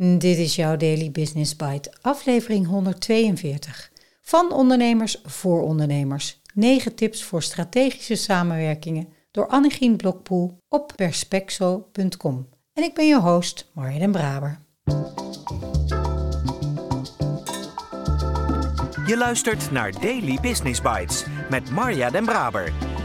Dit is jouw Daily Business Bite, aflevering 142. Van ondernemers voor ondernemers. 9 tips voor strategische samenwerkingen door Annegien Blokpoel op perspexo.com. En ik ben je host, Marja den Braber. Je luistert naar Daily Business Bites met Marja den Braber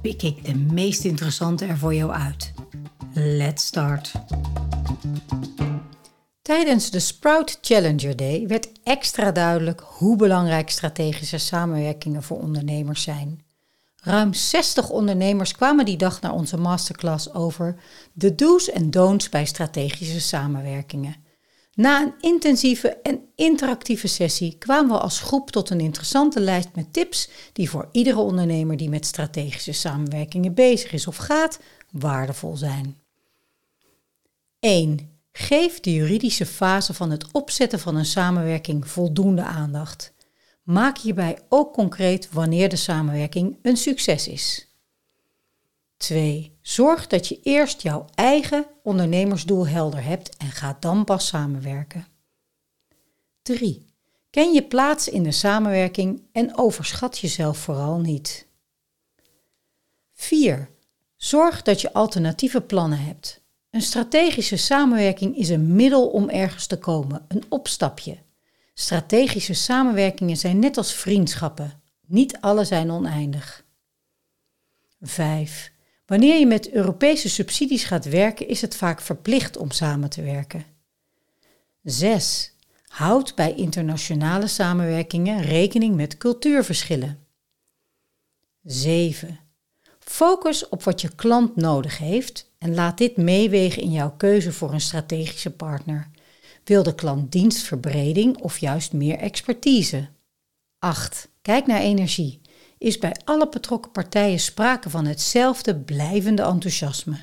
pik ik de meest interessante er voor jou uit. Let's start. Tijdens de Sprout Challenger Day werd extra duidelijk hoe belangrijk strategische samenwerkingen voor ondernemers zijn. Ruim 60 ondernemers kwamen die dag naar onze masterclass over de do's en don'ts bij strategische samenwerkingen. Na een intensieve en interactieve sessie kwamen we als groep tot een interessante lijst met tips die voor iedere ondernemer die met strategische samenwerkingen bezig is of gaat, waardevol zijn. 1. Geef de juridische fase van het opzetten van een samenwerking voldoende aandacht. Maak hierbij ook concreet wanneer de samenwerking een succes is. 2. Zorg dat je eerst jouw eigen ondernemersdoel helder hebt en ga dan pas samenwerken. 3. Ken je plaats in de samenwerking en overschat jezelf vooral niet. 4. Zorg dat je alternatieve plannen hebt. Een strategische samenwerking is een middel om ergens te komen, een opstapje. Strategische samenwerkingen zijn net als vriendschappen. Niet alle zijn oneindig. 5. Wanneer je met Europese subsidies gaat werken, is het vaak verplicht om samen te werken. 6. Houd bij internationale samenwerkingen rekening met cultuurverschillen. 7. Focus op wat je klant nodig heeft en laat dit meewegen in jouw keuze voor een strategische partner. Wil de klant dienstverbreding of juist meer expertise? 8. Kijk naar energie is bij alle betrokken partijen sprake van hetzelfde blijvende enthousiasme.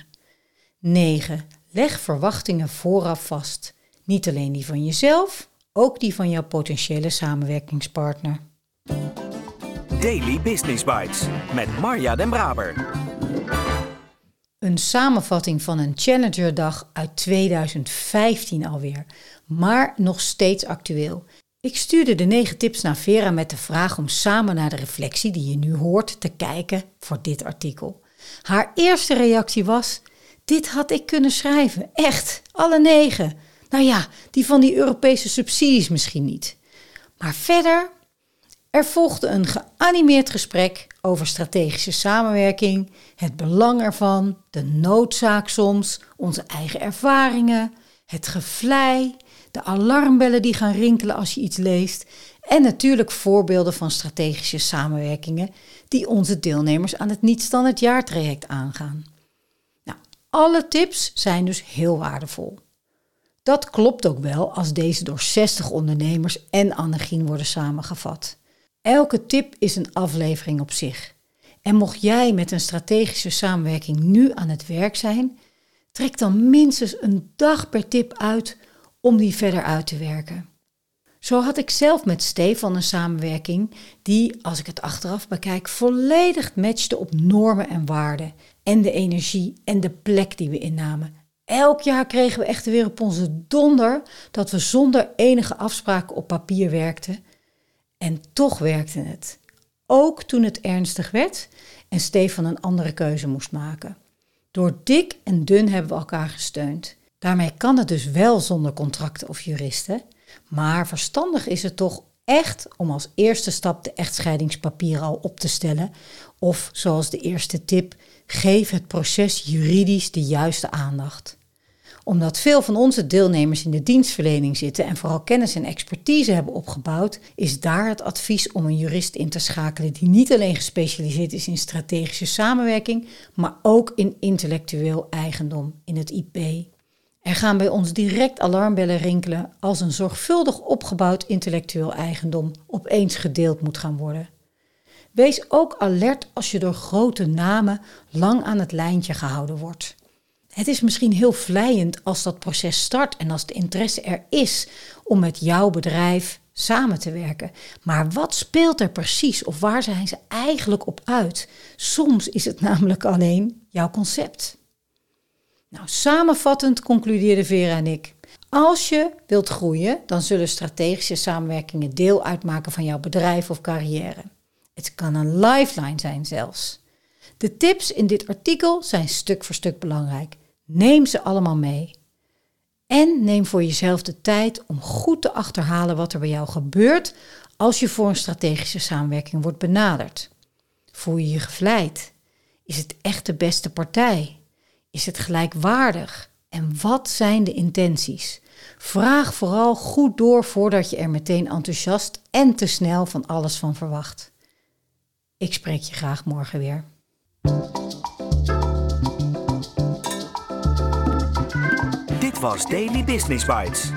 9. Leg verwachtingen vooraf vast. Niet alleen die van jezelf, ook die van jouw potentiële samenwerkingspartner. Daily Business Bites met Marja Den Braber. Een samenvatting van een Challengerdag uit 2015 alweer, maar nog steeds actueel. Ik stuurde de negen tips naar Vera met de vraag om samen naar de reflectie die je nu hoort te kijken voor dit artikel. Haar eerste reactie was: Dit had ik kunnen schrijven. Echt, alle negen. Nou ja, die van die Europese subsidies misschien niet. Maar verder, er volgde een geanimeerd gesprek over strategische samenwerking, het belang ervan, de noodzaak soms, onze eigen ervaringen, het gevlei, de alarmbellen die gaan rinkelen als je iets leest en natuurlijk voorbeelden van strategische samenwerkingen die onze deelnemers aan het niet-standaard jaartraject aangaan. Nou, alle tips zijn dus heel waardevol. Dat klopt ook wel als deze door 60 ondernemers en Annegien worden samengevat. Elke tip is een aflevering op zich. En mocht jij met een strategische samenwerking nu aan het werk zijn, trek dan minstens een dag per tip uit om die verder uit te werken. Zo had ik zelf met Stefan een samenwerking die, als ik het achteraf bekijk, volledig matchte op normen en waarden en de energie en de plek die we innamen. Elk jaar kregen we echt weer op onze donder dat we zonder enige afspraken op papier werkten. En toch werkte het. Ook toen het ernstig werd en Stefan een andere keuze moest maken. Door dik en dun hebben we elkaar gesteund. Daarmee kan het dus wel zonder contracten of juristen, maar verstandig is het toch echt om als eerste stap de echtscheidingspapieren al op te stellen. Of zoals de eerste tip, geef het proces juridisch de juiste aandacht. Omdat veel van onze deelnemers in de dienstverlening zitten en vooral kennis en expertise hebben opgebouwd, is daar het advies om een jurist in te schakelen die niet alleen gespecialiseerd is in strategische samenwerking, maar ook in intellectueel eigendom, in het IP. Er gaan bij ons direct alarmbellen rinkelen als een zorgvuldig opgebouwd intellectueel eigendom opeens gedeeld moet gaan worden. Wees ook alert als je door grote namen lang aan het lijntje gehouden wordt. Het is misschien heel vlijend als dat proces start en als de interesse er is om met jouw bedrijf samen te werken. Maar wat speelt er precies of waar zijn ze eigenlijk op uit? Soms is het namelijk alleen jouw concept. Nou, samenvattend concludeerden Vera en ik. Als je wilt groeien, dan zullen strategische samenwerkingen deel uitmaken van jouw bedrijf of carrière. Het kan een lifeline zijn zelfs. De tips in dit artikel zijn stuk voor stuk belangrijk. Neem ze allemaal mee. En neem voor jezelf de tijd om goed te achterhalen wat er bij jou gebeurt als je voor een strategische samenwerking wordt benaderd. Voel je je gevleid? Is het echt de beste partij? Is het gelijkwaardig? En wat zijn de intenties? Vraag vooral goed door voordat je er meteen enthousiast en te snel van alles van verwacht. Ik spreek je graag morgen weer. Dit was Daily Business Bites.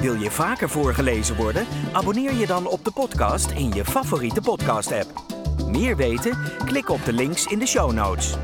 Wil je vaker voorgelezen worden? Abonneer je dan op de podcast in je favoriete podcast-app. Meer weten? Klik op de links in de show notes.